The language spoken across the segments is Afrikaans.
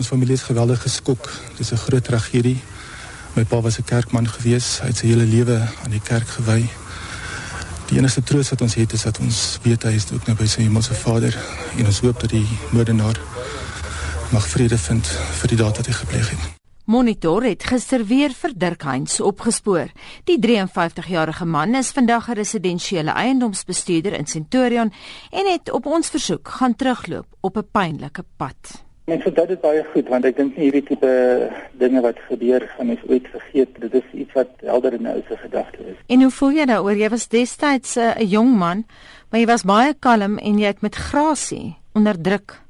Ons familie is geweldig geskok. Dis 'n groot tragedie. My pa was 'n kerkman gewees. Hy het sy hele lewe aan die kerk gewy. Die enigste troos wat ons het is dat ons weet hy is ook nou by sy hemelse Vader en ons hoop dat die moordenaar mag vrede vind vir die daad wat hy gepleeg het. Monitor het gister weer vir Dirk Heinz opgespoor. Die 53-jarige man is vandag 'n residensiële eiendomsbestuurder in Centurion en het op ons versoek gaan terugloop op 'n pynlike pad. Mens vind dit baie goed want ek dink nie hierdie tipe dinge wat gebeur gaan mens ooit vergeet. Dit is iets wat helder in jou se gedagte is. En hoe voel jy daaroor? Jy was destyds eh, 'n uh, jong man, maar jy was baie kalm en jy het met grasie onderdruk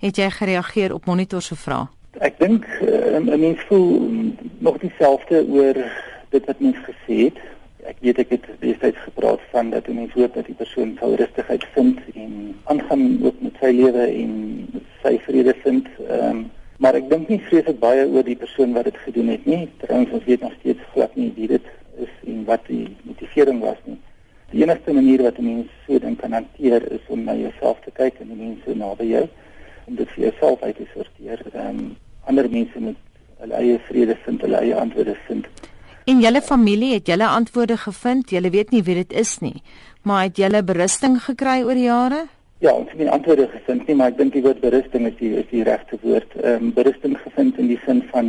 het jy gereageer op monitor se vrae. Ek dink uh, 'n mens voel nog dieselfde oor dit wat mens gesê het. Ek weet ek het destyds gepraat van dat 'n mens hoop dat die persoon sou rustigheid vind en aangaan ook met sy lewe en sy vrede vind. Ehm um, maar ek dink nie vreeslik baie oor die persoon wat dit gedoen het nie. Trouwens ons weet nog steeds glad nie wie dit is en wat die motivering was nie. Die enigste manier wat 'n mens so ding kan hanteer is om na jouself te kyk en die mense naby jou om dit vir jouself uit te sorteer. Ehm um, ander mense moet hulle eie vrede vind, hulle eie antwoorde vind. En julle familie het julle antwoorde gevind. Julle weet nie wie dit is nie. Maar het julle berusting gekry oor die jare? Ja, ons het nie antwoorde gevind nie, maar ek dink die woord berusting is die is die regte woord. Ehm um, berusting gevind in die sin van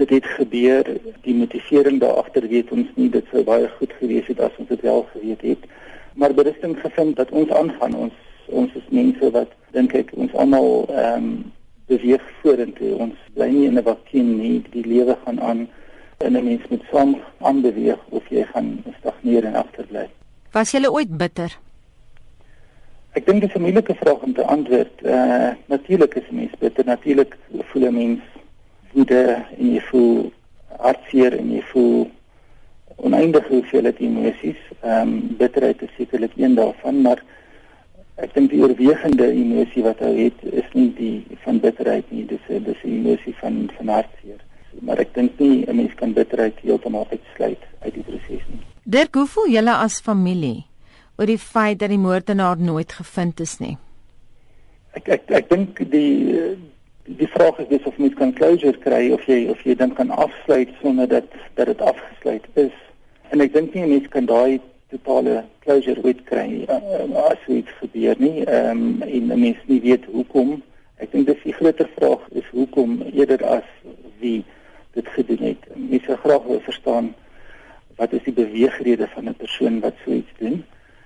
dit het gebeur, die motivering daar agter weet ons nie, dit sou baie goed gewees het as ons dit wel geweet het. Maar berusting gevind dat ons aangaan, ons ons is mense wat dink ek ons almal ehm um, beweeg vorentoe. Ons bly nie in 'n vakuum nie, die lewe gaan aan en 'n mens moet saam aanbeweeg of jy gaan stagneer en agterbly. Was jy ooit bitter? Ek dink dit is 'n moeilike vraag om te antwoord. Eh uh, natuurlik is mens bitter, natuurlik voel 'n mens woede en jy voel hartseer en jy voel oneindige hoeveelheid emosies. Ehm um, bitterheid is sekerlik een daarvan, maar ek dink die oorwegende emosie wat hy het is nie die van bitterheid nie, dis dis die emosie van van hartseer. Maar ek dink nie 'n mens kan bitterheid heeltemal uitsluit uit die proses nie. Dirk, hoe voel julle as familie? Oor die feit dat die moordenaar nooit gevind is nie. Ek ek ek dink die die vraag is dis of mens kan closure kry of jy of jy dan kan afsluit sonder dat dat dit afgesluit is. En ek dink nie mense kan daai totale closure ooit kry uh, as iets gebeur nie. Ehm um, en mense nie weet hoekom. Ek dink dis die groter vraag is hoekom eerder as wie dit gedoen het. Mense graag wil verstaan wat is die beweegrede van 'n persoon wat so iets doen?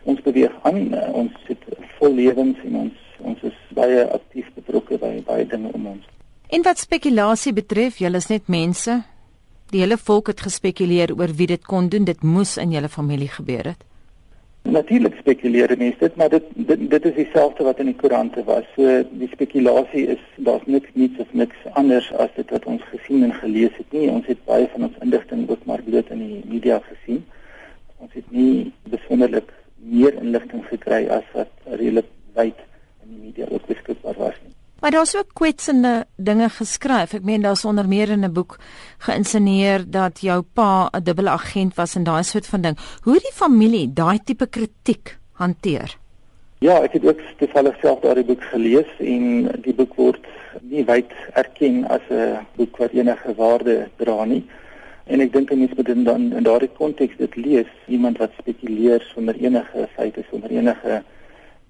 Ons beweeg aan uh, ons sit vol lewens en ons ons is baie aktief betrokke by baie dinge om ons. En wat spekulasie betref, julle is net mense. Die hele volk het gespekuleer oor wie dit kon doen. Dit moes in julle familie gebeur het. Natuurlik spekuleer mense dit, maar dit dit, dit is dieselfde wat in die koerante was. So die spekulasie is daar's niks niets of niks anders as dit wat ons gesien en gelees het nie. Ons het baie van ons inligting ook maar bloot in die media gesien. Ons het nie besonderlik meer inligting gekry as wat redelik wyd in die media ook beskikbaar was nie. Maar daar's ook kwetsende dinge geskryf. Ek meen daar's onder meer in 'n boek geïnsinueer dat jou pa 'n dubbele agent was en daai soort van ding. Hoe het die familie daai tipe kritiek hanteer? Ja, ek het ook toevallig self daardie boek gelees en die boek word nie wyd erken as 'n boek wat enige waarde dra nie. En ek dink mense moet dan in daardie konteks dit lees, iemand wat spekuleer sonder enige feite, sonder enige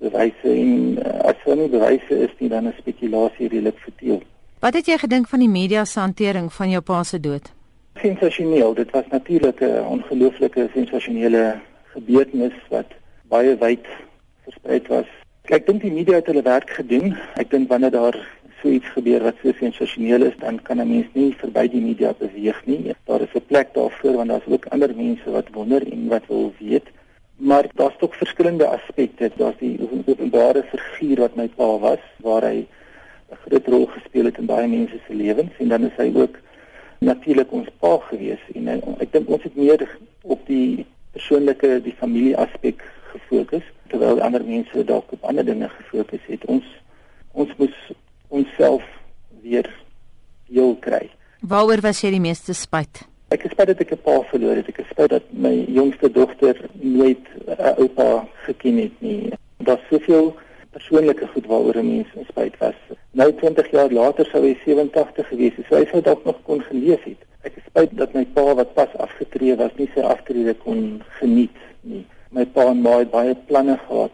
bewyse en uh, as daar nie bewyse is nie, dan is spekulasie redelik verteel. Wat het jy gedink van die media se hantering van jou pa se dood? Sensasioneel. Dit was natuurlik 'n ongelooflike sensasionele gebeurtenis wat baie wyd versprei was. Ek dink die media het hulle werk gedoen. Ek dink wanneer daar so iets gebeur wat so sensasioneel is, dan kan 'n mens nie verby die media beweeg nie. Daar is 'n plek daarvoor want daar's ook ander mense wat wonder en wat wil weet. Maar daar's ook verskillende aspekte. Daar's die openbare figuur wat my pa was, waar hy 'n groot rol gespeel het in baie mense se lewens en dan is hy ook natuurlik ons pa gewees en ek dink ons het meer op die persoonlike, die familie aspek gefokus terwyl ander mense dalk op ander dinge gefokus het. Ons ons moes onsself weer heel kry. Waaroor was jy die meeste spyt? Ek is spyt dat ek 'n pa verloor het. Ek is spyt dat my jongste dogter nooit 'n oupa geken het nie. Daar's soveel persoonlike goed waaroor 'n mens spyt was. Nou 20 jaar later sou hy 87 gewees het. So hy sou dalk nog kon geleef het. Ek is spyt dat my pa wat pas afgetree was, nie sy aftrede kon geniet nie. My pa en ma het baie planne gehad